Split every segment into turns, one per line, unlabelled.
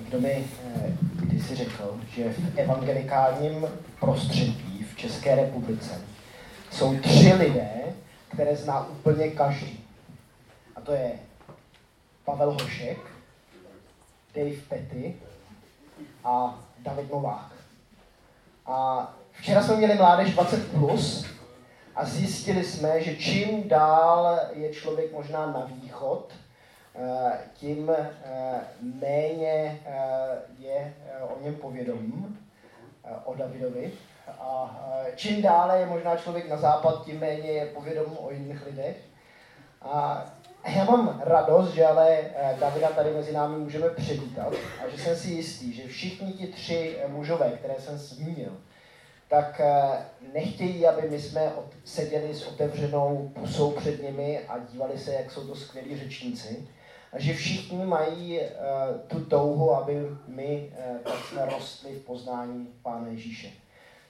Někdo mi eh, kdysi řekl, že v evangelikálním prostředí v České republice jsou tři lidé, které zná úplně každý. A to je Pavel Hošek, Dave Petty a David Novák. A včera jsme měli mládež 20 plus a zjistili jsme, že čím dál je člověk možná na východ, tím eh, méně eh, je o něm povědomí, o Davidovi. A čím dále je možná člověk na západ, tím méně je povědomí o jiných lidech. A já mám radost, že ale Davida tady mezi námi můžeme přivítat a že jsem si jistý, že všichni ti tři mužové, které jsem zmínil, tak eh, nechtějí, aby my jsme seděli s otevřenou pusou před nimi a dívali se, jak jsou to skvělí řečníci. A že všichni mají uh, tu touhu, aby my uh, tak jsme rostli v poznání Pána Ježíše.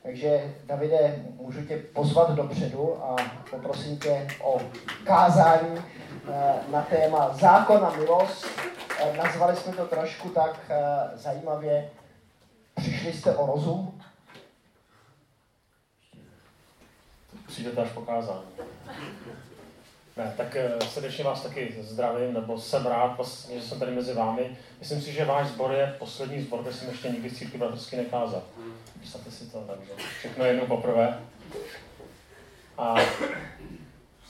Takže, Davide, můžu tě pozvat dopředu a poprosím tě o kázání uh, na téma zákon a milost. Uh, nazvali jsme to trošku tak uh, zajímavě. Přišli jste o rozum,
přijdete až pokázání. Ne, tak eh, srdečně vás taky zdravím, nebo jsem rád, že jsem tady mezi vámi. Myslím si, že váš sbor je poslední sbor, kde jsem ještě nikdy v církvi bratrský nekázal. Představte si to, takže všechno jednou poprvé. A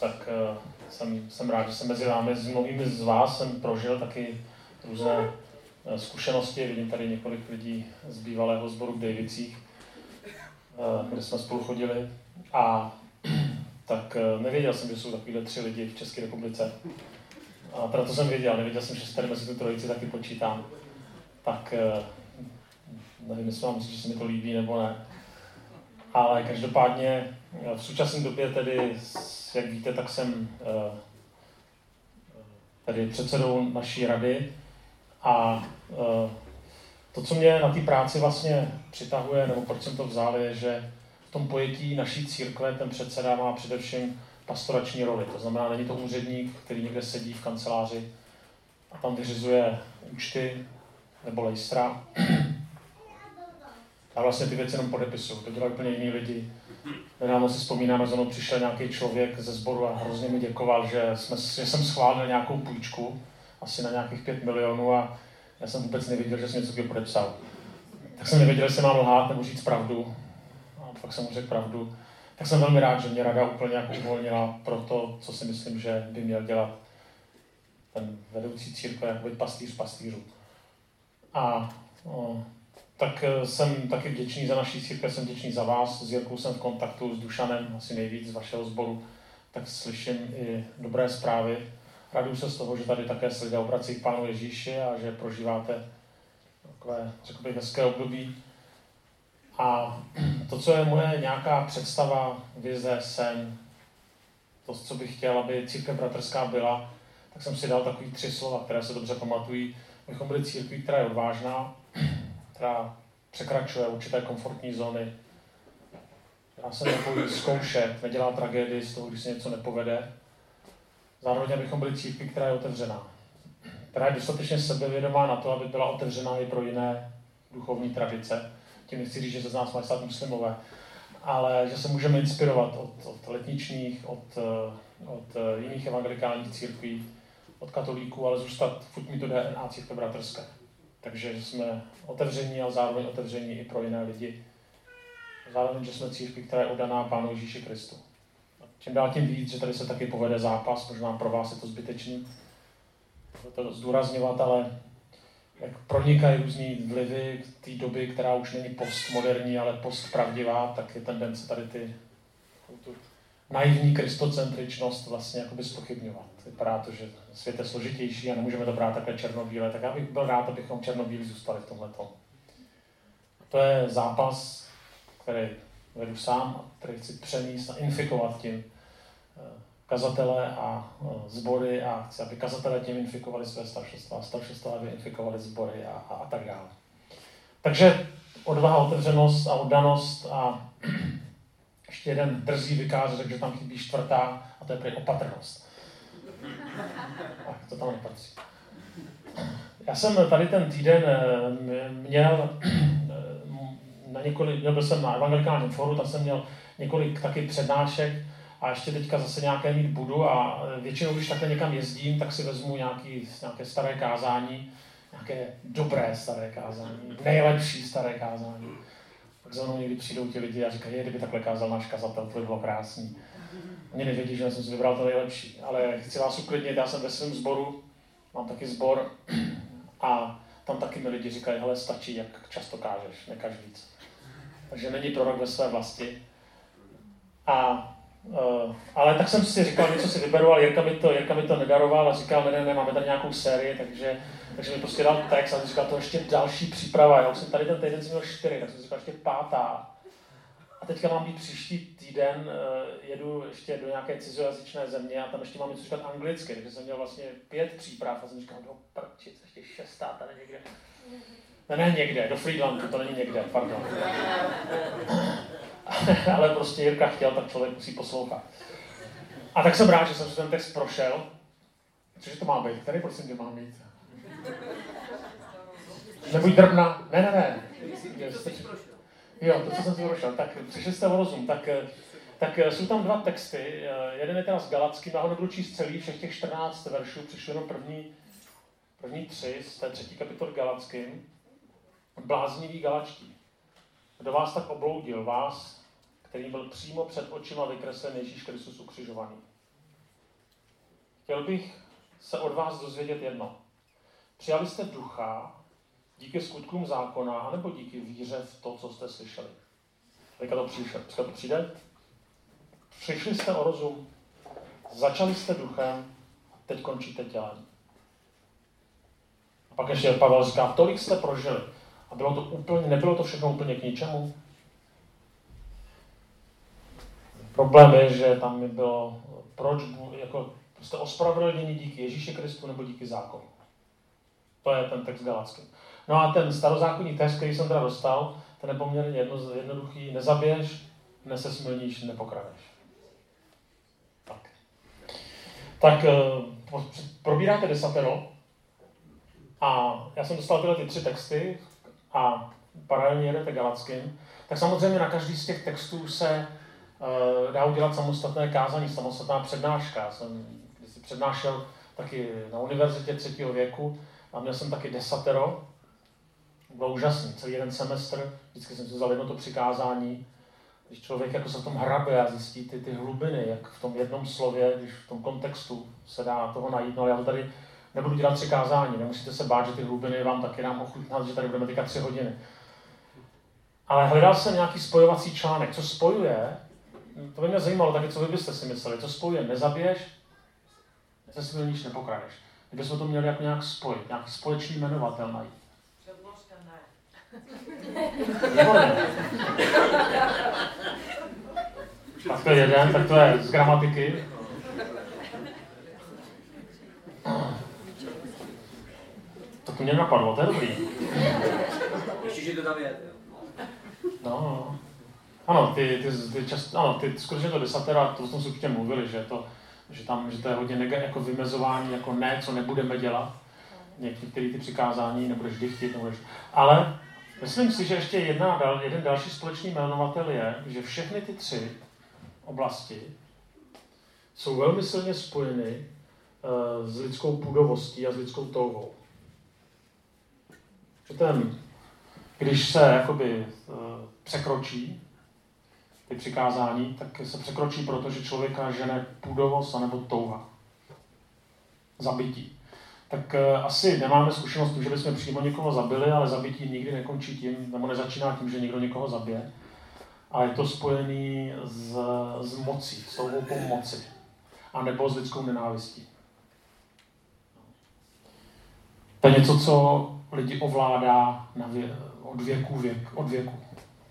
tak uh, jsem, jsem rád, že jsem mezi vámi. S mnohými z vás jsem prožil taky různé uh, zkušenosti. Vidím tady několik lidí z bývalého sboru v Davicích, kde jsme spolu chodili. A tak eh, nevěděl jsem, že jsou takovýhle tři lidi v České republice. A proto jsem věděl, nevěděl jsem, že se tady mezi tu trojici taky počítám. Tak eh, nevím, jestli vám myslí, že se mi to líbí nebo ne. Ale každopádně eh, v současné době tedy, jak víte, tak jsem tady předsedou naší rady a to, co mě na té práci vlastně přitahuje, nebo proč jsem to vzal, je, že tom pojetí naší církve ten předseda má především pastorační roli. To znamená, není to úředník, který někde sedí v kanceláři a tam vyřizuje účty nebo lejstra. A vlastně ty věci jenom podepisují. To dělají úplně jiní lidi. Nedávno si vzpomínám, že přišel nějaký člověk ze sboru a hrozně mi děkoval, že, jsme, že jsem schválil nějakou půjčku, asi na nějakých 5 milionů a já jsem vůbec nevěděl, že jsem něco podepsal. Tak jsem nevěděl, jestli mám lhát nebo říct pravdu fakt jsem mu řekl pravdu, tak jsem velmi rád, že mě rada úplně jako uvolnila pro to, co si myslím, že by měl dělat ten vedoucí církve, jako být pastýř pastýřů. A o, tak e, jsem taky vděčný za naší církev, jsem vděčný za vás. S Jirkou jsem v kontaktu s Dušanem, asi nejvíc z vašeho sboru, tak slyším i dobré zprávy. Raduju se z toho, že tady také se lidé obrací k Pánu Ježíši a že prožíváte takové, řekl bych, hezké období. A to, co je moje nějaká představa, vize, sen, to, co bych chtěl, aby církev bratrská byla, tak jsem si dal takový tři slova, které se dobře pamatují. Bychom byli církví, která je odvážná, která překračuje určité komfortní zóny, která se nebojí zkoušet, nedělá tragédii z toho, když se něco nepovede. Zároveň, abychom byli církví, která je otevřená, která je dostatečně sebevědomá na to, aby byla otevřená i pro jiné duchovní tradice tím nechci říct, že se z nás mají stát muslimové, ale že se můžeme inspirovat od, od letničních, od, eh, od eh, jiných evangelikálních církví, od katolíků, ale zůstat furt mít to DNA církve bratrské. Takže jsme otevření, ale zároveň otevření i pro jiné lidi. Zároveň, že jsme církví, která je odaná Pánu Ježíši Kristu. Čím dál tím víc, že tady se taky povede zápas, možná pro vás je to zbytečný to zdůrazňovat, ale jak pronikají různý vlivy té doby, která už není postmoderní, ale postpravdivá, tak je tendence tady ty naivní kristocentričnost vlastně jakoby spochybňovat. Vypadá to, že svět je složitější a nemůžeme to brát takhle černobíle, tak já bych byl rád, abychom černobílí zůstali v tomhle To je zápas, který vedu sám, který chci přenést a infikovat tím eh, kazatele a sbory a chci, aby kazatele tím infikovali své staršostva a staršostva, aby infikovali sbory a, a, a tak dále. Takže odvaha, otevřenost a oddanost a ještě jeden drzý vykáz řekl, že tam chybí čtvrtá a to je prý opatrnost. Tak to tam nepatří. Já jsem tady ten týden měl na několik, byl jsem na evangelikálním foru, tam jsem měl několik taky přednášek a ještě teďka zase nějaké mít budu a většinou, když takhle někam jezdím, tak si vezmu nějaký, nějaké staré kázání, nějaké dobré staré kázání, nejlepší staré kázání. Pak za mnou někdy přijdou ti lidi a říkají, kdyby takhle kázal náš kazatel, to by bylo krásný. Oni nevědí, že jsem si vybral to nejlepší, ale chci vás uklidnit, já jsem ve svém sboru, mám taky sbor a tam taky mi lidi říkají, hele, stačí, jak často kážeš, nekaž víc. Takže není prorok ve své vlasti. A Uh, ale tak jsem si říkal, něco si vyberu, ale Jirka mi to, Jirka mi to nedaroval a říkal, ne, ne, ne, máme tady nějakou sérii, takže, takže mi prostě dal text a říkal, to ještě další příprava. Já už jsem tady ten týden měl čtyři, tak jsem říkal, ještě pátá. A teďka mám být příští týden, uh, jedu ještě do nějaké cizojazyčné země a tam ještě mám něco říkat anglicky, takže jsem měl vlastně pět příprav a jsem říkal, no prčic, ještě šestá tady někde. Ne, ne někde, do Friedlandu, to není někde, pardon. ale prostě Jirka chtěl, tak člověk musí poslouchat. A tak jsem rád, že jsem si ten text prošel. Cože to má být? Tady prosím tě má mít. Nebuď drbna. Ne, ne, ne. Jo, to, co jsem si prošel. Tak přišli jste o rozum. Tak, tak jsou tam dva texty. Jeden je teda s Galackým, já ho nebudu číst celý, všech těch 14 veršů, přišli jenom první, první tři z té třetí kapitoly Galackým. Bláznivý galačtí. Kdo vás tak obloudil, vás, který byl přímo před očima vykreslen Ježíš Kristus ukřižovaný. Chtěl bych se od vás dozvědět jedno. Přijali jste ducha díky skutkům zákona, anebo díky víře v to, co jste slyšeli? Teďka to, přišel, to přijde? Přišli jste o rozum, začali jste duchem, teď končíte tělem. A pak ještě Pavel říká, tolik jste prožili. A bylo to úplně, nebylo to všechno úplně k ničemu? Problém je, že tam mi bylo, proč, jako prostě ospravedlnění díky Ježíši Kristu nebo díky zákonu. To je ten text Galacký. No a ten starozákonní text, který jsem teda dostal, ten je poměrně jedno, jednoduchý. Nezabiješ, nesesmilníš, nepokradeš. Tak. Tak eh, probíráte desatero a já jsem dostal tyhle ty tři texty a paralelně jedete Galackým, tak samozřejmě na každý z těch textů se uh, dá udělat samostatné kázání, samostatná přednáška. Já jsem když si přednášel taky na univerzitě třetího věku a měl jsem taky desatero. Bylo úžasný, celý jeden semestr, vždycky jsem si vzal jedno to přikázání, když člověk jako se v tom hrabe a zjistí ty, ty hlubiny, jak v tom jednom slově, když v tom kontextu se dá toho najít. No ale já to tady nebudu dělat přikázání, nemusíte se bát, že ty hlubiny vám taky nám ochutnat, že tady budeme teďka tři hodiny. Ale hledal jsem nějaký spojovací článek, co spojuje, to by mě zajímalo taky, co vy byste si mysleli, co spojuje, nezabiješ, nic nepokradeš. Kdybychom to měli jako nějak spojit, nějaký společný jmenovatel najít. Tak to je jeden, tak to je z gramatiky. To mě napadlo, to je dobrý.
Ještě, že to tam je.
No, no. Ano, ty, ty, ty, čas, ano, ty skutečně to desatera, to jsme si určitě mluvili, že, to, že, tam, že to je hodně nega, jako vymezování, jako ne, co nebudeme dělat. Některé ty přikázání nebudeš vždy chtít, nebudeš. Ale myslím si, že ještě jedna, jeden další společný jmenovatel je, že všechny ty tři oblasti jsou velmi silně spojeny uh, s lidskou půdovostí a s lidskou touhou že ten, když se jakoby uh, překročí ty přikázání, tak se překročí, protože člověka žene půdovost anebo touha. Zabití. Tak uh, asi nemáme zkušenost, že bychom přímo někoho zabili, ale zabití nikdy nekončí tím, nebo nezačíná tím, že někdo někoho zabije. A je to spojený s, s mocí, s touhou moci. A nebo s lidskou nenávistí. To je něco, co lidi ovládá na vě, od věku věk, od věku.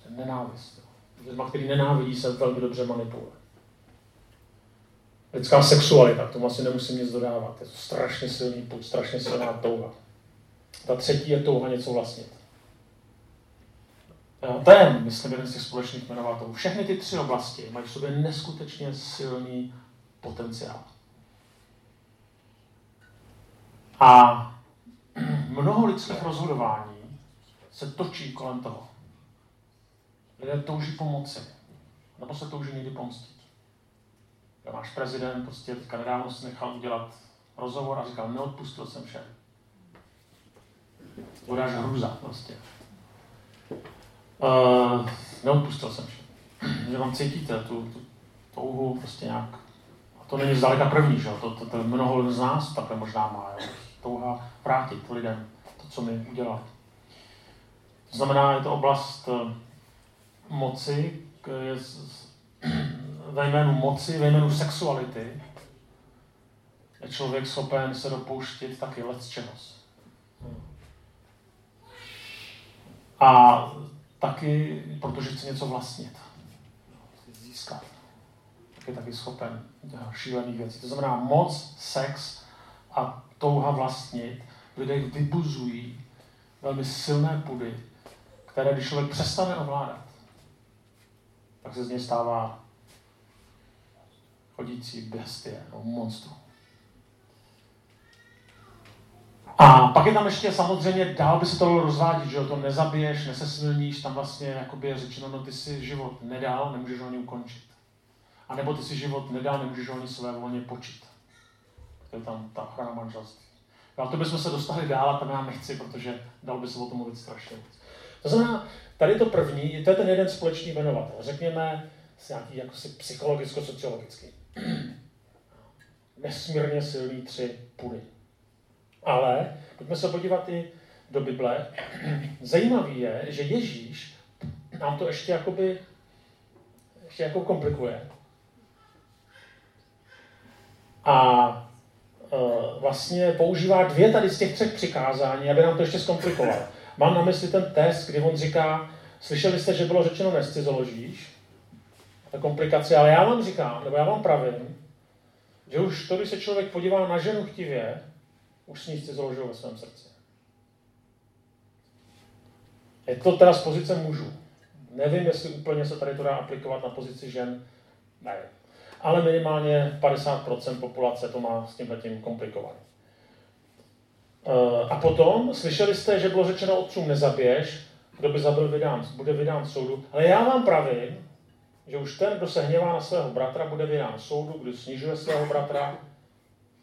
Nenávist. Lidma, který nenávidí, se velmi dobře manipuluje. Lidská sexualita, k tomu asi nemusím nic dodávat. Je to strašně silný put, strašně silná touha. Ta třetí je touha něco vlastnit. To je, myslím, jeden z těch společných jmenovatelů. Všechny ty tři oblasti mají v sobě neskutečně silný potenciál. A mnoho lidských rozhodování se točí kolem toho. Lidé touží pomoci, nebo se touží někdy pomstit. Váš prezident prostě teďka nedávno si nechal udělat rozhovor a říkal, neodpustil jsem všem. Bude hruza prostě. Uh, neodpustil jsem všem. Že vám cítíte tu, tu touhu prostě nějak. A to není zdaleka první, že? To, to, to mnoho z nás takhle možná má. Jo? Touha vrátit lidem to, co mi udělali. To znamená, je to oblast uh, moci, ve jménu moci, ve jménu sexuality, je člověk schopen se dopouštět taky čehos. A taky, protože chce něco vlastnit, získat. Tak je taky schopen šílených věcí. To znamená moc, sex a touha vlastnit v lidech vybuzují velmi silné pudy, které když člověk přestane ovládat, tak se z něj stává chodící bestie, no, monstrum. A pak je tam ještě samozřejmě, dál by se to rozvádět, že to nezabiješ, nesesmilníš, tam vlastně jakoby je řečeno, no ty si život nedal, nemůžeš ho ani ukončit. A nebo ty si život nedal, nemůžeš ho ani své volně počít. Je tam ta manželství. Ale to bychom se dostali dál a tam já nechci, protože dal by se o tom mluvit strašně moc. To znamená, tady to první, to je ten jeden společný jmenovatel. Řekněme, nějaký jako si psychologicko-sociologický. Nesmírně silný tři pudy. Ale pojďme se podívat i do Bible. Zajímavý je, že Ježíš nám to ještě jakoby ještě jako komplikuje. A vlastně používá dvě tady z těch třech přikázání, aby nám to ještě zkomplikoval. Mám na mysli ten test, kdy on říká, slyšeli jste, že bylo řečeno nescizoložíš, ta komplikace, ale já vám říkám, nebo já vám pravím, že už to, když se člověk podívá na ženu chtivě, už s ní založil ve svém srdci. Je to teda z pozice mužů. Nevím, jestli úplně se tady to dá aplikovat na pozici žen. Ne. Ale minimálně 50% populace to má s tím tím komplikovaný. Eh, a potom, slyšeli jste, že bylo řečeno otcům nezabiješ, kdo by zabil vydán, bude vydán soudu. Ale já vám pravím, že už ten, kdo se hněvá na svého bratra, bude vydán soudu, kdo snižuje svého bratra,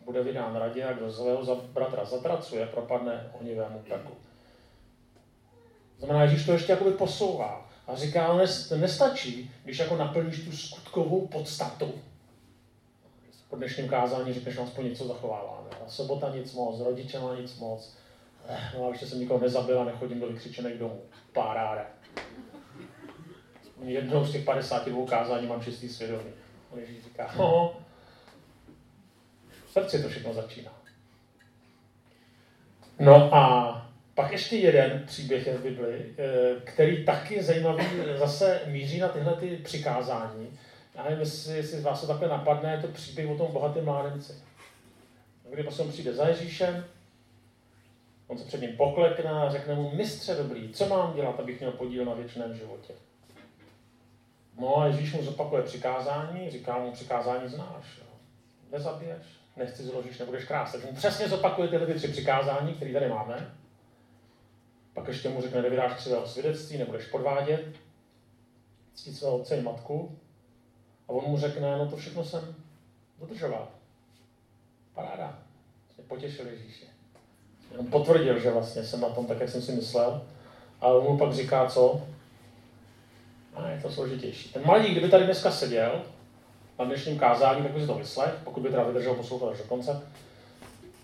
bude vydán radě a kdo svého bratra zatracuje, propadne ohnivému peku. Znamená, Ježíš to ještě jakoby posouvá a říká, ale nestačí, když jako naplníš tu skutkovou podstatu. Po dnešním kázání řekneš, že aspoň něco zachováváme. A sobota nic moc, rodiče má nic moc. Eh, no a ještě jsem nikoho nezabil a nechodím do vykřičených domů. Páráre. Jednou z těch 52 kázání mám čistý svědomí. Ježíš říká, no, srdci to všechno začíná. No a pak ještě jeden příběh je v Bibli, eh, který taky zajímavý zase míří na tyhle ty přikázání. Já nevím, jestli, jestli z vás to takhle napadne, je to příběh o tom bohatém mládenci. Kdy on přijde za Ježíšem, on se před ním poklekne a řekne mu, mistře dobrý, co mám dělat, abych měl podíl na věčném životě? No a Ježíš mu zopakuje přikázání, říká mu, přikázání znáš. Jo. Nezabiješ, nechci zložíš, nebudeš krásat. Takže mu přesně zopakuje tyhle tři přikázání, které tady máme. Pak ještě mu řekne, nevydáš křivého svědectví, nebudeš podvádět, ctít svého otce i matku. A on mu řekne, no to všechno jsem dodržoval. Paráda. Mě potěšil Ježíše. Jenom potvrdil, že vlastně jsem na tom tak, jak jsem si myslel. A on mu pak říká, co? A je to složitější. Ten malý, kdyby tady dneska seděl, na dnešním kázání, tak by si to vyslech, pokud by teda vydržel poslouchat až do konce.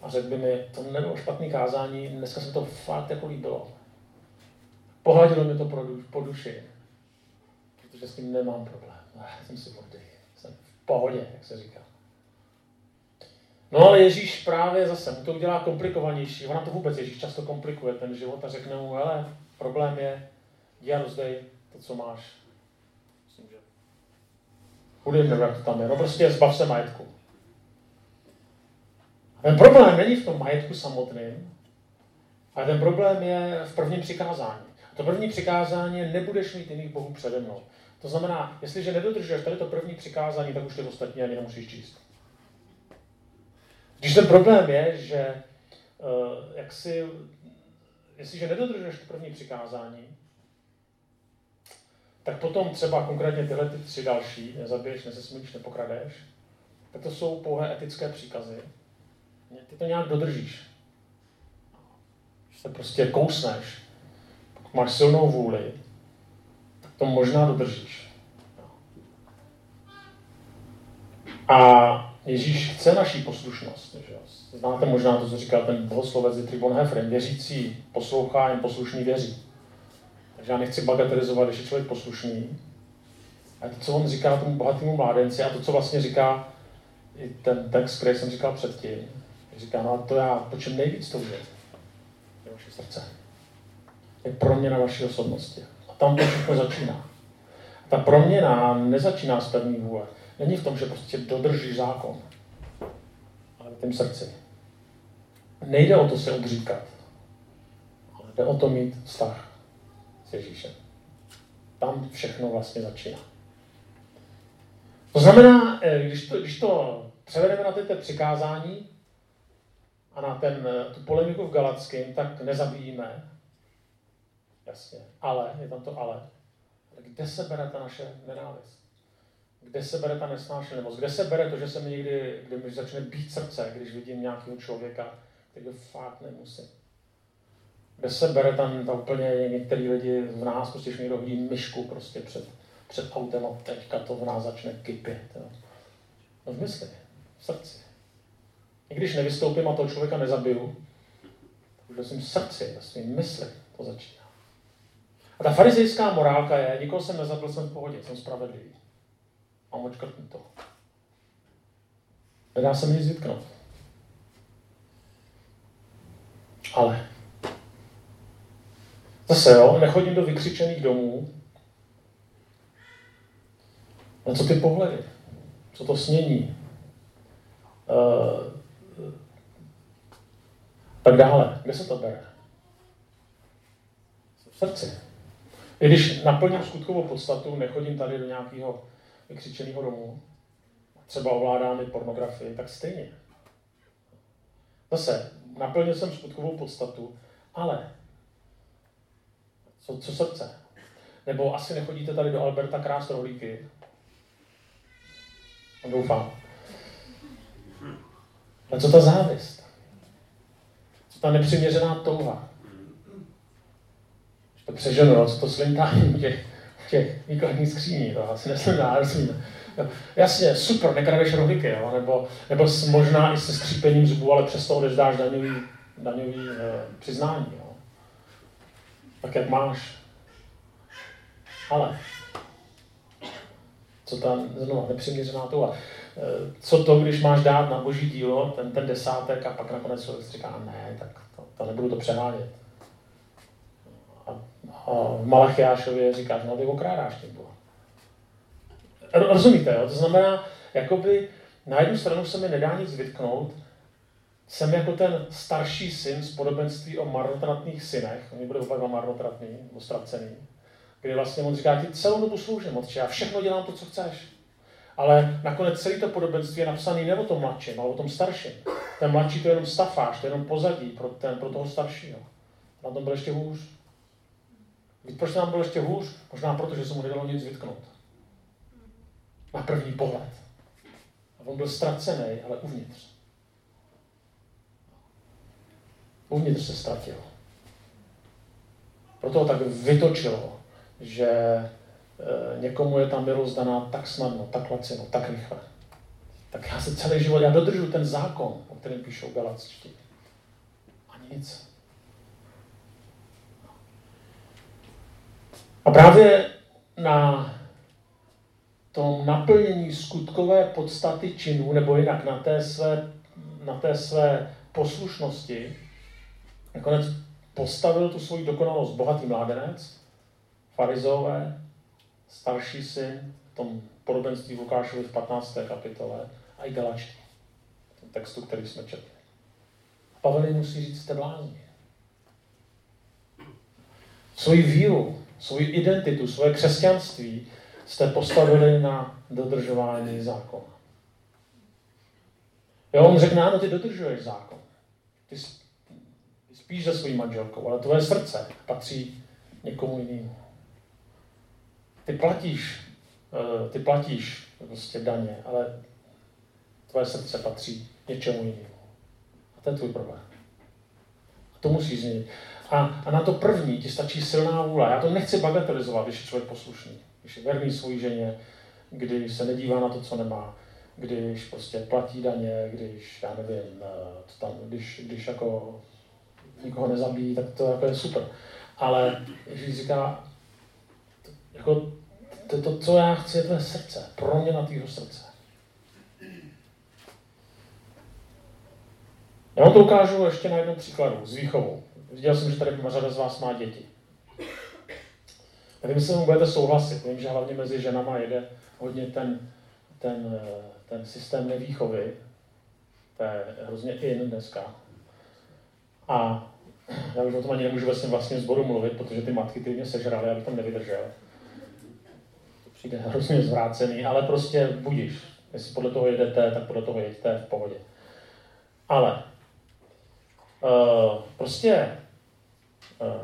A řekl by mi, to nebylo špatný kázání, dneska se to fakt jako líbilo. Pohladilo mi to po, po duši, protože s tím nemám problém. Jsem si oddych, jsem v pohodě, jak se říká. No ale Ježíš právě zase mu to udělá komplikovanější. Ona to vůbec Ježíš často komplikuje ten život a řekne mu, hele, problém je, a rozdej to, co máš chudým, nebo jak to tam je. No prostě zbav se majetku. Ten problém není v tom majetku samotným, ale ten problém je v prvním přikázání. To první přikázání je, nebudeš mít jiných bohů přede mnou. To znamená, jestliže nedodržuješ tady to první přikázání, tak už ty ostatní ani nemusíš číst. Když ten problém je, že uh, jak si jestliže nedodržuješ to první přikázání, tak potom třeba konkrétně tyhle ty tři další, nezabiješ, nezesmíš, nepokradeš, tak to jsou pouhé etické příkazy. Ty to nějak dodržíš. Se prostě kousneš, máš silnou vůli, tak to možná dodržíš. A Ježíš chce naší poslušnost. Že? Znáte možná to, co říkal ten bohoslovec Tribon Hefren. Věřící poslouchá, jen poslušný věří. Takže já nechci bagatelizovat, když je člověk poslušný. A to, co on říká tomu bohatému mládenci, a to, co vlastně říká i ten text, který jsem říkal předtím, říká, no a to já, po čem nejvíc toužím, je vaše srdce. Je proměna vaší osobnosti. A tam to všechno začíná. Ta proměna nezačíná z pevný vůle. Není v tom, že prostě dodržíš zákon, ale v tom srdci. Nejde o to se odříkat, ale jde o to mít vztah s Ježíšem. Tam všechno vlastně začíná. To znamená, eh, když to, když to převedeme na tyto přikázání a na ten, eh, tu polemiku v Galackém, tak nezabijíme. Jasně. Ale, je tam to ale. Kde se bere ta naše nenávist? Kde se bere ta nesnášenlivost? Kde se bere to, že se mi někdy, kdy mi začne být srdce, když vidím nějakého člověka, který fakt nemusím? Kde se bere tam ta úplně některý lidi v nás, prostě když někdo hodí myšku prostě před, před autem a teďka to v nás začne kypět. Jo. No v mysli, v srdci. I když nevystoupím a toho člověka nezabiju, tak už ve svém srdci, ve svém mysli to začíná. A ta farizejská morálka je, nikoho jsem nezabil, jsem v pohodě, jsem spravedlivý. Mám to. Nedá se mi nic vytknout. Ale Zase jo, nechodím do vykřičených domů. Ale co ty pohledy? Co to snění? Uh, tak dále. Kde se to bere? V srdci. Když naplním skutkovou podstatu, nechodím tady do nějakého vykřičeného domu, třeba ovládám i pornografii, tak stejně. Zase, naplnil jsem skutkovou podstatu, ale co, co srdce? Nebo asi nechodíte tady do Alberta krást rohlíky? No, doufám. A co ta závist? Co ta nepřiměřená touha? To přeženu, no, co to slintání těch, těch výkladních skříní, to asi neslintá, Jasně, super, nekradeš rohlíky, jo? Nebo, nebo možná i se skřípením zubů, ale přesto odezdáš daňový, daňový eh, přiznání. Jo? tak jak máš. Ale co tam, znovu, nepřiměřená touha. E, co to, když máš dát na boží dílo, ten, ten desátek a pak nakonec člověk říká, ne, tak to, to nebudu to přehánět. A, v Malachiášově říkáš, no ty okrádáš tím Boha. Rozumíte, jo? To znamená, jakoby na jednu stranu se mi nedá nic vytknout, jsem jako ten starší syn z podobenství o marnotratných synech, oni byli oba marnotratný, nebo ztracený, kdy vlastně on říká, ti celou dobu sloužím, otče, já všechno dělám to, co chceš. Ale nakonec celé to podobenství je napsané ne o tom mladším, ale o tom starším. Ten mladší to je jenom stafáž, to je jenom pozadí pro, ten, pro toho staršího. Na tom byl ještě hůř. Víte, proč nám byl ještě hůř? Možná proto, že se mu nedalo nic vytknout. Na první pohled. A on byl ztracený, ale uvnitř. uvnitř se ztratil. Proto ho tak vytočilo, že e, někomu je ta milost daná tak snadno, tak lacino, tak rychle. Tak já se celý život, já dodržu ten zákon, o kterém píšou Galactí. A nic. A právě na tom naplnění skutkové podstaty činů, nebo jinak na té své, na té své poslušnosti, Nakonec postavil tu svoji dokonalost bohatý mládenec, farizové, starší syn, v tom podobenství Lukášovi v 15. kapitole a i Galačtí, v tom textu, který jsme četli. Pavel musí říct, jste blázni. Svoji víru, svoji identitu, svoje křesťanství jste postavili na dodržování zákona. Jo, on řekne, ano, ty dodržuješ zákon. Ty spíš se svojí manželkou, ale tvoje srdce patří někomu jinému. Ty platíš, eh, ty platíš prostě daně, ale tvoje srdce patří něčemu jinému. A to je tvůj problém. A to musí změnit. A, a na to první ti stačí silná vůle. Já to nechci bagatelizovat, když je člověk poslušný, když je verný svojí ženě, když se nedívá na to, co nemá, když prostě platí daně, když, já nevím, eh, to tam, když, když jako nikoho nezabíjí, tak to jako je super. Ale když říká, jako, to, to, co já chci, je tvé srdce, proměna tvýho srdce. Já vám to ukážu ještě na jednom příkladu, s výchovou. Viděl jsem, že tady řada z vás má děti. Nevím, jestli mu budete souhlasit. Vím, že hlavně mezi ženama jede hodně ten, ten, ten systém nevýchovy. To je hrozně in dneska. A já už o tom ani nemůžu ve svém vlastním sboru mluvit, protože ty matky ty mě sežraly, abych tam nevydržel. To přijde hrozně zvrácený, ale prostě budíš. Jestli podle toho jedete, tak podle toho jeďte v pohodě. Ale uh, prostě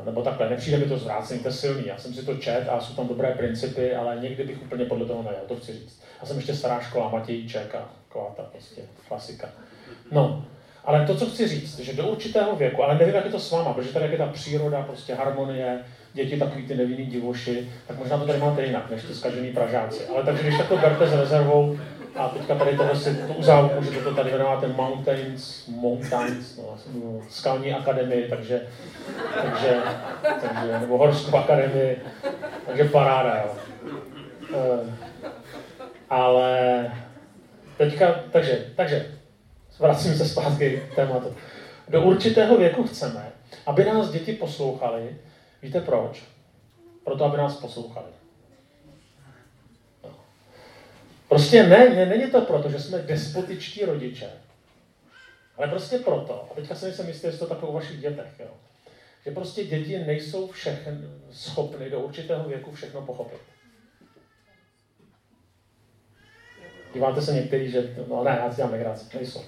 nebo takhle, nepřijde mi to zvrácený, to je silný. Já jsem si to čet a jsou tam dobré principy, ale někdy bych úplně podle toho nejel, to chci říct. Já jsem ještě stará škola, Matějíček a taková ta prostě klasika. No, ale to, co chci říct, že do určitého věku, ale nevím, jak je to s váma, protože tady je ta příroda, prostě harmonie, děti takový ty nevinný divoši, tak možná to tady máte jinak, než ty zkažený Pražáci. Ale takže když tak to berte s rezervou, a teďka tady tohle si tu uzávku, že toto tady jmenujete Mountains, Mountains, no, skalní akademii, takže, takže, takže, nebo horskou akademii, takže paráda, jo. E, ale teďka, takže, takže, vracím se zpátky k tématu. Do určitého věku chceme, aby nás děti poslouchali. Víte proč? Proto, aby nás poslouchali. Prostě ne, ne, není to proto, že jsme despotičtí rodiče, ale prostě proto, a teďka se nejsem jistý, jestli to takové u vašich dětech, jo, že prostě děti nejsou všechny schopny do určitého věku všechno pochopit. Díváte se některý, že no ne, já si dělám legraci, nejsou.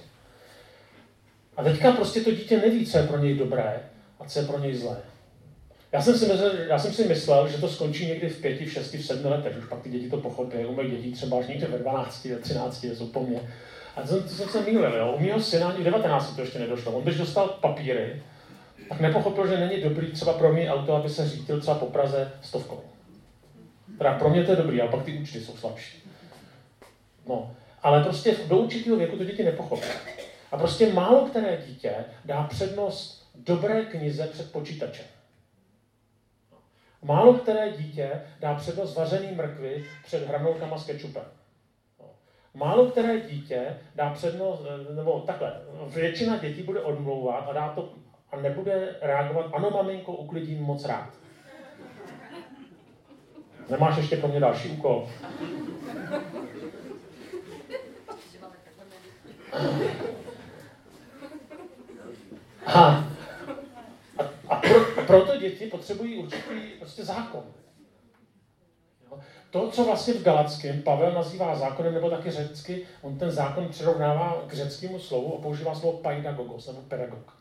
A teďka prostě to dítě neví, co je pro něj dobré a co je pro něj zlé. Já jsem, si myslel, já jsem si myslel, že to skončí někdy v pěti, v šesti, v sedmi letech, už pak ty děti to pochopí. U mých dětí třeba až někde ve 12, ve 13, jsou po mně. A to, to jsem se mýlil, jo. U mého syna ani 19 to ještě nedošlo. On když dostal papíry, tak nepochopil, že není dobrý třeba pro mě auto, aby se řídil třeba po Praze stovkou. Teda pro mě to je dobrý, ale pak ty účty jsou slabší. No, ale prostě do určitého věku to děti nepochopí. A prostě málo které dítě dá přednost dobré knize před počítačem. Málo které dítě dá přednost vařený mrkvy před hranolkama s kečupem. No. Málo které dítě dá přednost, nebo takhle, většina dětí bude odmlouvat a, dá to, a nebude reagovat, ano maminko, uklidím moc rád. Nemáš ještě pro mě další úkol? A proto děti potřebují určitý prostě zákon. To, co vlastně v Galackém Pavel nazývá zákonem, nebo taky řecky, on ten zákon přirovnává k řeckému slovu a používá slovo paidagogos, nebo pedagog.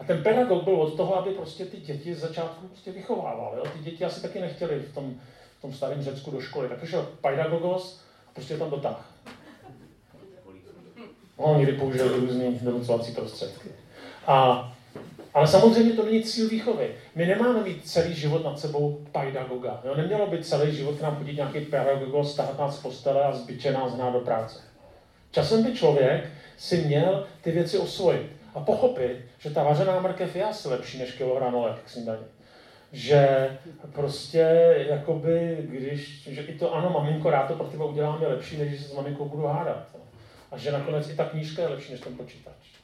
A ten pedagog byl od toho, aby prostě ty děti z začátku prostě vychovával. Jo? Ty děti asi taky nechtěli v tom, v tom starém Řecku do školy. Tak šel pedagogos a prostě tam dotáh. No, někdy použil různé donucovací prostředky. A ale samozřejmě to není cíl výchovy. My nemáme mít celý život nad sebou pedagoga. Jo? Nemělo by celý život k nám chodit nějaký pedagog, stát nás z postele a zbyče nás hnát do práce. Časem by člověk si měl ty věci osvojit a pochopit, že ta vařená mrkev je asi lepší než kilo hranolek k snídani. Že prostě, jakoby, když, že i to, ano, maminko, rád to pro tebe udělám, je lepší, než se s maminkou budu hádat. A že nakonec i ta knížka je lepší než ten počítač.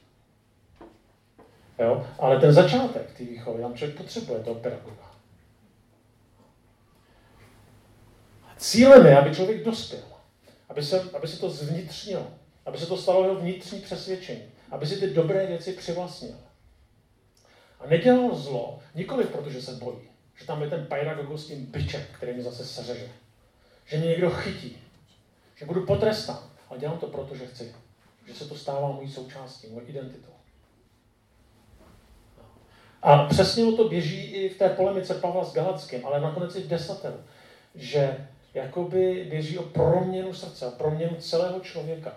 Jo? Ale ten začátek té výchovy, tam člověk potřebuje toho pedagoga. Cílem je, aby člověk dospěl, aby se, aby se to zvnitřnilo, aby se to stalo jeho vnitřní přesvědčení, aby si ty dobré věci přivlastnil. A nedělal zlo nikoli protože se bojí, že tam je ten pedagog s tím byčem, který mi zase seřeže. Že mě někdo chytí, že budu potrestán, ale dělám to proto, že chci. Že se to stává mojí součástí, mojí identitou. A přesně o to běží i v té polemice Pavla s Galackým, ale nakonec i v desatelu, že jakoby běží o proměnu srdce, o proměnu celého člověka.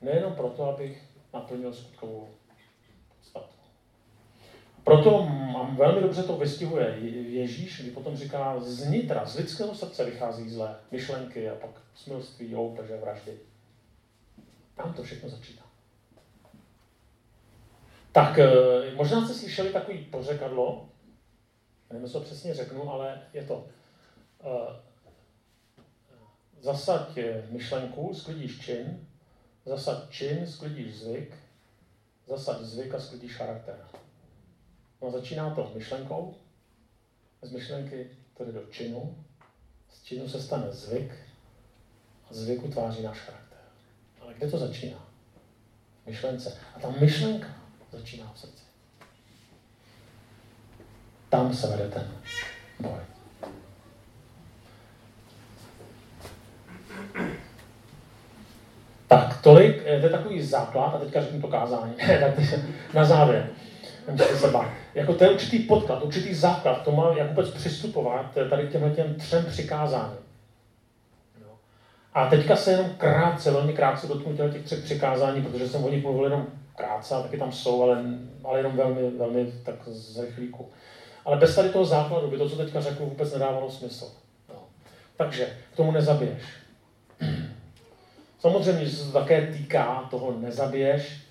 Nejenom proto, abych naplnil skutkovou podstatu. Proto mám velmi dobře to vystihuje Ježíš, kdy potom říká, z nitra, z lidského srdce vychází zlé myšlenky a pak smilství, loupeže, vraždy. Tam to všechno začíná. Tak eh, možná jste slyšeli takový pořekadlo, nevím, co přesně řeknu, ale je to uh, zasaď myšlenku, sklidíš čin, zasaď čin, sklidíš zvyk, zasaď zvyk a sklidíš charakter. No začíná to myšlenkou, z myšlenky to jde do činu, z činu se stane zvyk a zvyk utváří náš charakter. Ale kde to začíná? Myšlence. A ta myšlenka začíná v srdci. Tam se vede ten boj. Tak, tolik, eh, to je takový základ, a teďka řeknu to kázání, na závěr. Se Jako to je určitý podklad, určitý základ, to má jak vůbec přistupovat eh, tady k těmhle těm třem přikázáním. A teďka se jenom krátce, velmi krátce dotknu těch třech přikázání, protože jsem o nich mluvil jenom krátce, taky tam jsou, ale, ale jenom velmi, velmi tak z rychlíku. Ale bez tady toho základu by to, co teďka řeknu, vůbec nedávalo smysl. No. Takže k tomu nezabiješ. Samozřejmě, že se to také týká toho nezabiješ,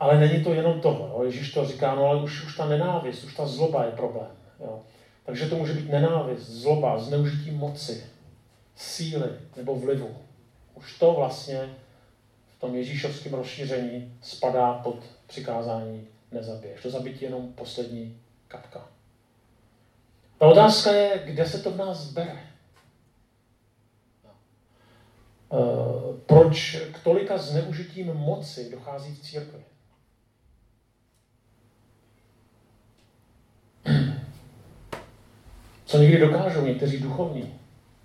ale není to jenom toho. Jo. Ježíš to říká, no ale už, už ta nenávist, už ta zloba je problém. Jo. Takže to může být nenávist, zloba, zneužití moci, síly nebo vlivu. Už to vlastně tom ježíšovském rozšíření spadá pod přikázání nezabiješ. To zabití jenom poslední kapka. Ta otázka je, kde se to v nás bere. Uh, proč k tolika zneužitím moci dochází v církvi? Co někdy dokážou někteří duchovní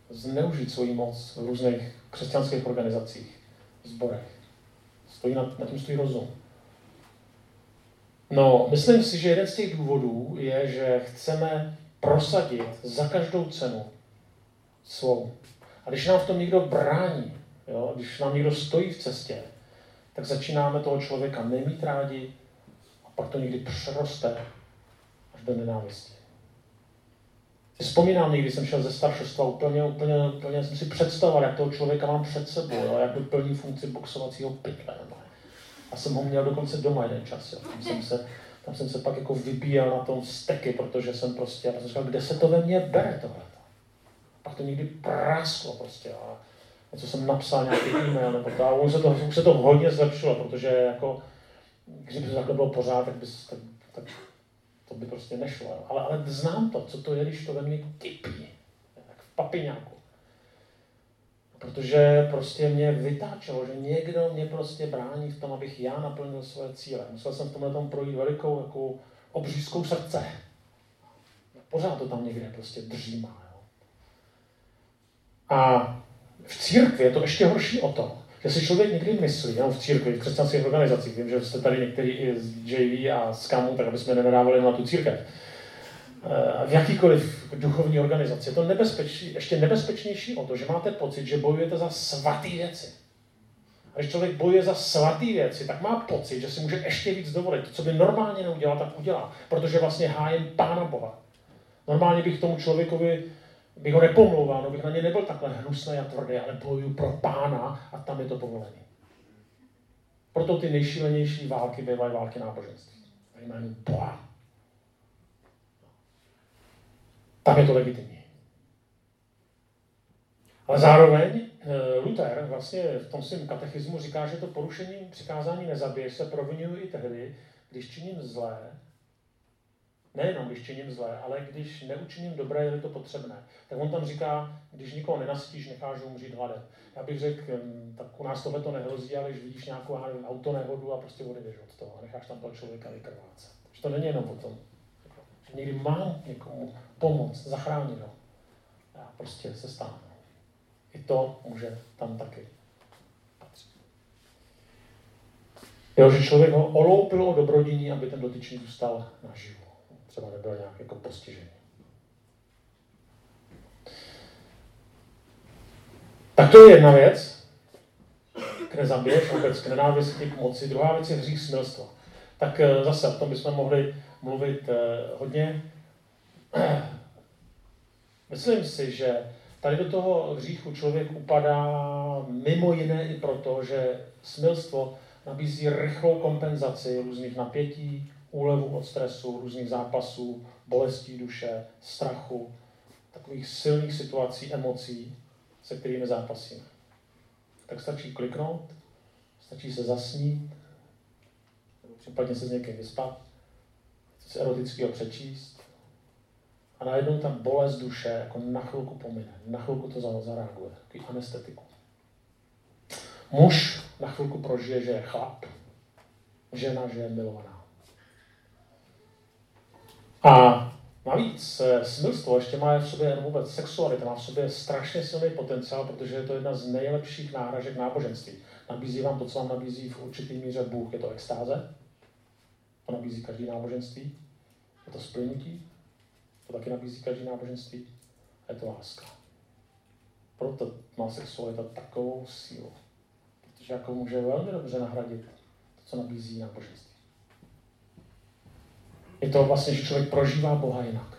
zneužít svoji moc v různých křesťanských organizacích, zborech. Stojí na, na tím stojí rozum. No, myslím si, že jeden z těch důvodů je, že chceme prosadit za každou cenu svou. A když nám v tom někdo brání, jo, když nám někdo stojí v cestě, tak začínáme toho člověka nemít rádi a pak to někdy přeroste až do nenávisti. Vzpomínám někdy, jsem šel ze staršostva, úplně, úplně, úplně jsem si představoval, jak toho člověka mám před sebou, jo, jak plní funkci boxovacího pytle. A jsem ho měl dokonce doma jeden čas. Jo. Tam, jsem se, tam jsem se pak jako vybíjel na tom steky, protože jsem prostě, já jsem říkal, kde se to ve mně bere tohle. Pak to někdy prasklo prostě. A něco jsem napsal, nějaký e-mail nebo to. A už se to, už se to hodně zlepšilo, protože jako, kdyby to takhle bylo pořád, tak, bys, tak, tak to by prostě nešlo. Ale, ale znám to, co to je, když to ve mně kypí. Jak v papiňáku. Protože prostě mě vytáčelo, že někdo mě prostě brání v tom, abych já naplnil svoje cíle. Musel jsem v tomhle tom projít velikou jako obřízkou srdce. Pořád to tam někde prostě drží má. Jo. A v církvi je to ještě horší o to, že si člověk někdy myslí, no v církvi, v křesťanských organizacích, vím, že jste tady některý z JV a z KAMU, tak aby jsme nenadávali na tu církev. Eh, v jakýkoliv duchovní organizaci. Je to nebezpečný, ještě nebezpečnější o to, že máte pocit, že bojujete za svaté věci. A když člověk bojuje za svaté věci, tak má pocit, že si může ještě víc dovolit. To, co by normálně neudělal, tak udělá. Protože vlastně hájem Pána Boha. Normálně bych tomu člověkovi bych ho nepomlouval, no bych na ně nebyl takhle hnusný a tvrdý, ale bojuju pro pána a tam je to povolené. Proto ty nejšílenější války bývají války náboženství. Jménu Boha. Tam je to legitimní. Ale zároveň eh, Luther vlastně v tom svém katechismu říká, že to porušení přikázání nezabiješ se provinuju i tehdy, když činím zlé Nejenom, když činím zlé, ale když neučiním dobré, je to potřebné. Tak on tam říká, když nikoho nenastíš, necháš ho umřít hladem. Já bych řekl, tak u nás tohle to nehrozí, ale když vidíš nějakou nevím, autonehodu a prostě odejdeš od toho a necháš tam toho člověka vykrvácet. Že to není jenom o tom. Někdy mám někomu pomoct, zachránit ho. Já prostě se stánu. I to může tam taky. Jo, že člověk ho oloupil o dobrodiní, aby ten dotyčný zůstal naživu. Třeba nebyl nějak jako postižený. Tak to je jedna věc, k nezabiješ, vůbec k nenávisti, k moci. Druhá věc je hřích smilstva. Tak eh, zase o tom bychom mohli mluvit eh, hodně. Myslím si, že tady do toho hříchu člověk upadá mimo jiné i proto, že smilstvo nabízí rychlou kompenzaci různých napětí, úlevu od stresu, různých zápasů, bolestí duše, strachu, takových silných situací, emocí, se kterými zápasíme. Tak stačí kliknout, stačí se zasnít, nebo případně se s někým vyspat, se erotického přečíst a najednou tam bolest duše jako na chvilku pomine, na chvilku to zareaguje, takový anestetiku. Muž na chvilku prožije, že je chlap, žena, že je milovaná. A navíc eh, smilstvo ještě má v sobě vůbec sexualita, má v sobě strašně silný potenciál, protože je to jedna z nejlepších náhražek náboženství. Nabízí vám to, co vám nabízí v určitý míře Bůh. Je to extáze, to nabízí každý náboženství. Je to splnutí, to taky nabízí každý náboženství. A je to láska. Proto má sexualita takovou sílu. Protože jako může velmi dobře nahradit to, co nabízí náboženství. Je to vlastně, že člověk prožívá Boha jinak.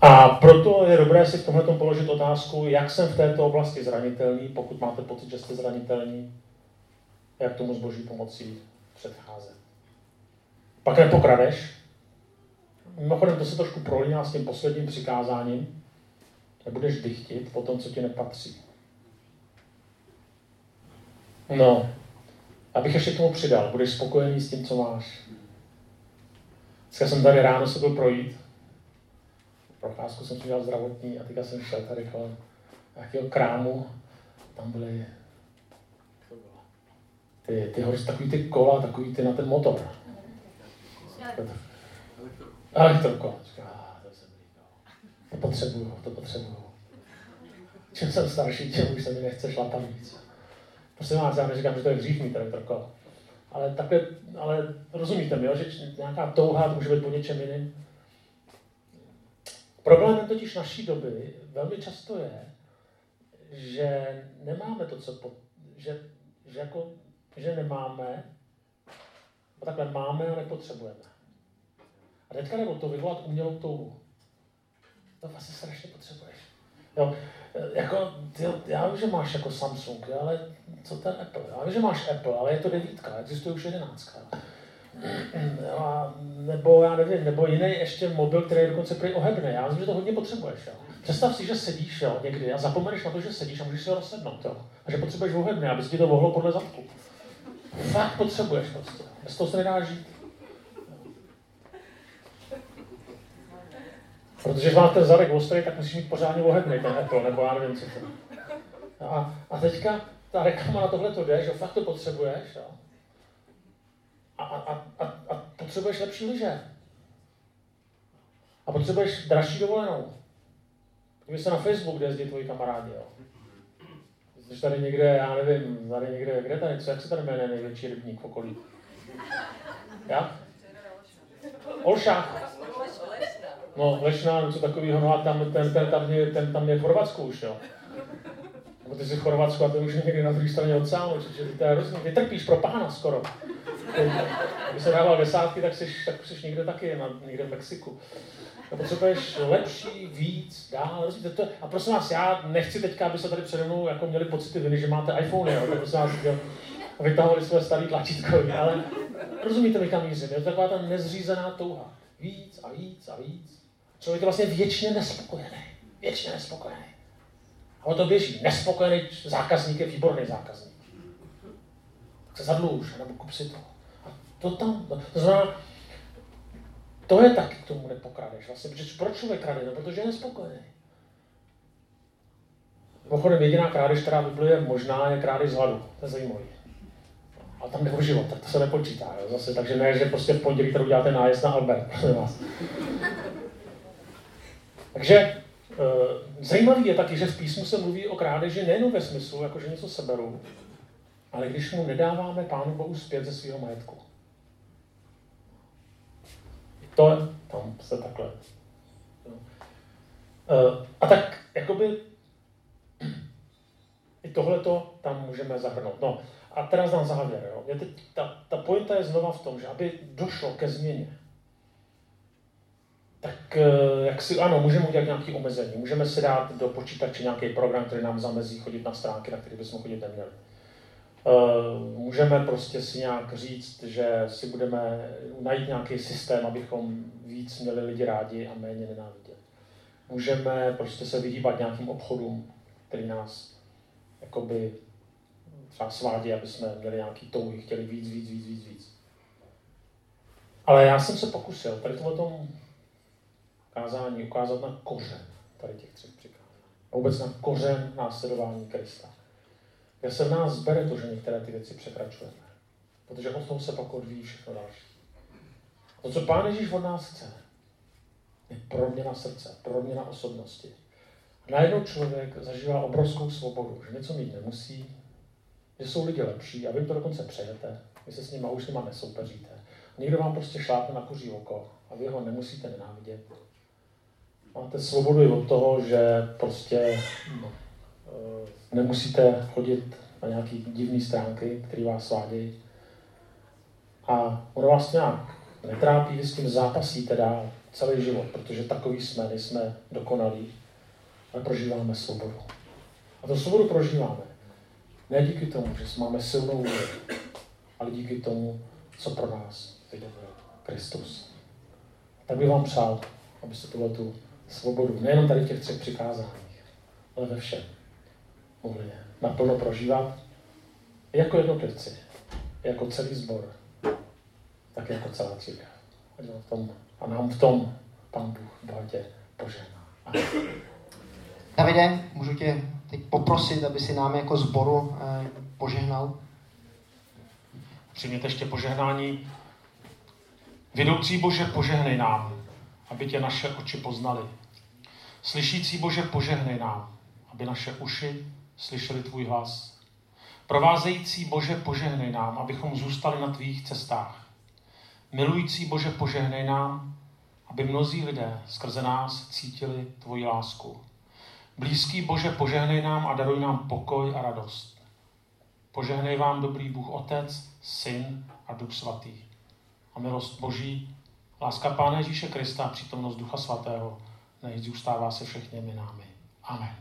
A proto je dobré si v tomhle položit otázku, jak jsem v této oblasti zranitelný, pokud máte pocit, že jste zranitelný, jak tomu s boží pomocí předcházet. Pak nepokradeš. Mimochodem, to se trošku prolíná s tím posledním přikázáním. Nebudeš dychtit po tom, co ti nepatří. No, abych ještě k tomu přidal, budeš spokojený s tím, co máš. Dneska jsem tady ráno se byl projít. Procházku jsem si zdravotní a teďka jsem šel tady kolem nějakého krámu. Tam byly ty, ty hory, takový ty kola, takový ty na ten motor. Elektrokola. To potřebuju, to potřebuju. Čím jsem starší, tím už se mi nechce šlapat víc. Prosím vás, já neříkám, že to je hřích mít elektrokola. Ale takhle, ale rozumíte mi, že nějaká touha to může být po něčem jiným. Problémem totiž naší doby velmi často je, že nemáme to, co po, že, že jako že nemáme, a takhle máme a nepotřebujeme. A teďka nebo to vyvolat umělou touhu. To vlastně strašně potřebuješ. Jo, jako, ty, já vím, že máš jako Samsung, ale co ten Apple? Já vím, že máš Apple, ale je to devítka, existuje už jedenáctka. A, nebo já nevím, nebo jiný ještě mobil, který je dokonce prý ohebný. Já myslím, že to hodně potřebuješ. Jo. Představ si, že sedíš jo, někdy a zapomeneš na to, že sedíš a můžeš se rozsednout. Jo. A že potřebuješ ohebný, aby si ti to mohlo podle zadku. Fakt potřebuješ prostě. Bez toho se nedá žít. Protože ten zadek ostrý, tak musíš mít pořádně ohebný ten Apple, nebo já nevím, co to. A, a teďka ta reklama na tohle to jde, že fakt to potřebuješ. Jo? A, a, a, a potřebuješ lepší lyže. A potřebuješ dražší dovolenou. Kdyby se na Facebook, kde jezdí tvoji kamarádi. Jo? Jsi tady někde, já nevím, tady někde, kde tady, co, jak se tady jmenuje největší rybník v okolí? Jak? Olšák. No, Lešná, něco takového, no a tam, ten, ten, tam, je, ten tam je v Chorvatsku už, jo. Nebo ty jsi v Chorvatsku a ty už někdy na druhé straně oceánu, že to je hrozně, ty trpíš pro pána skoro. Když se dával desátky, tak jsi, tak jsi někde taky, na, někde v Mexiku. A potřebuješ lepší, víc, dál, rozumíte to? A prosím vás, já nechci teďka, aby se tady přede mnou jako měli pocity viny, že máte iPhone, jo, tak prosím vás, jo, vytahovali jsme starý tlačítko, ale rozumíte mi kam mířím, je to taková ta nezřízená touha. Víc a víc a víc. Člověk je vlastně věčně nespokojený. Věčně nespokojený. A o to běží. Nespokojený zákazník je výborný zákazník. Tak se zadluž, nebo kup si to. A to tam, to, to znamená, to je taky k tomu nepokradeš. Vlastně, protože proč člověk krade? No, protože je nespokojený. Mimochodem, jediná krádež, která Biblie možná, je krádež z hladu. To je zajímavé. A tam jde o život, tak to se nepočítá. Jo? Zase, takže ne, že prostě v pondělí tady uděláte nájezd na Albert, vás. Takže e, zajímavý je taky, že v písmu se mluví o krádeži nejen ve smyslu, jako že něco seberu, ale když mu nedáváme Pánu Bohu zpět ze svého majetku. To tam se takhle. No. A tak, jakoby, i tohleto tam můžeme zahrnout. No, a teraz na závěr. Jo. Teď, ta, ta pointa je znova v tom, že aby došlo ke změně, tak eh, jak si, ano, můžeme udělat nějaké omezení. Můžeme si dát do počítače nějaký program, který nám zamezí chodit na stránky, na které bychom chodit neměli. Eh, můžeme prostě si nějak říct, že si budeme najít nějaký systém, abychom víc měli lidi rádi a méně nenáviděli. Můžeme prostě se vyhýbat nějakým obchodům, který nás jakoby třeba svádí, aby jsme měli nějaký touhy, chtěli víc, víc, víc, víc, víc. Ale já jsem se pokusil tady tom kázání ukázat na kořen tady těch třech přikázání. A vůbec na kořen následování Krista. Já se nás bere to, že některé ty věci překračujeme. Protože od toho se pak odvíjí všechno další. To, co Pán Ježíš od nás chce, je proměna srdce, proměna osobnosti. A najednou člověk zažívá obrovskou svobodu, že něco mít nemusí, že jsou lidi lepší a vy to dokonce přejete, vy se s nimi už s nima nesoupeříte. Někdo vám prostě šlápne na kuří oko a vy ho nemusíte nenávidět. Máte svobodu i od toho, že prostě no, eh, nemusíte chodit na nějaký divné stránky, které vás svádějí. A ono vás nějak netrápí, vy s tím zápasíte dál celý život, protože takový jsme, nejsme dokonalí, ale prožíváme svobodu. A to svobodu prožíváme. Ne díky tomu, že máme silnou vůli, ale díky tomu, co pro nás vydobil Kristus. Tak bych vám přál, abyste tuhle tu svobodu, nejenom tady v těch třech přikázáních, ale ve všem mohli naplno prožívat jako jednotlivci, jako celý sbor, tak jako celá církev. v tom, a nám v tom Pán Bůh bohatě požehná.
Davide, můžu tě teď poprosit, aby si nám jako sboru eh, požehnal?
Přijměte ještě požehnání. Vidoucí Bože, požehnej nám, aby tě naše oči poznali. Slyšící Bože, požehnej nám, aby naše uši slyšeli tvůj hlas. Provázející Bože, požehnej nám, abychom zůstali na tvých cestách. Milující Bože, požehnej nám, aby mnozí lidé skrze nás cítili tvoji lásku. Blízký Bože, požehnej nám a daruj nám pokoj a radost. Požehnej vám dobrý Bůh Otec, Syn a Duch Svatý. A milost Boží, láska Pána Ježíše Krista a přítomnost Ducha Svatého nech zůstává se všechněmi námi. Amen.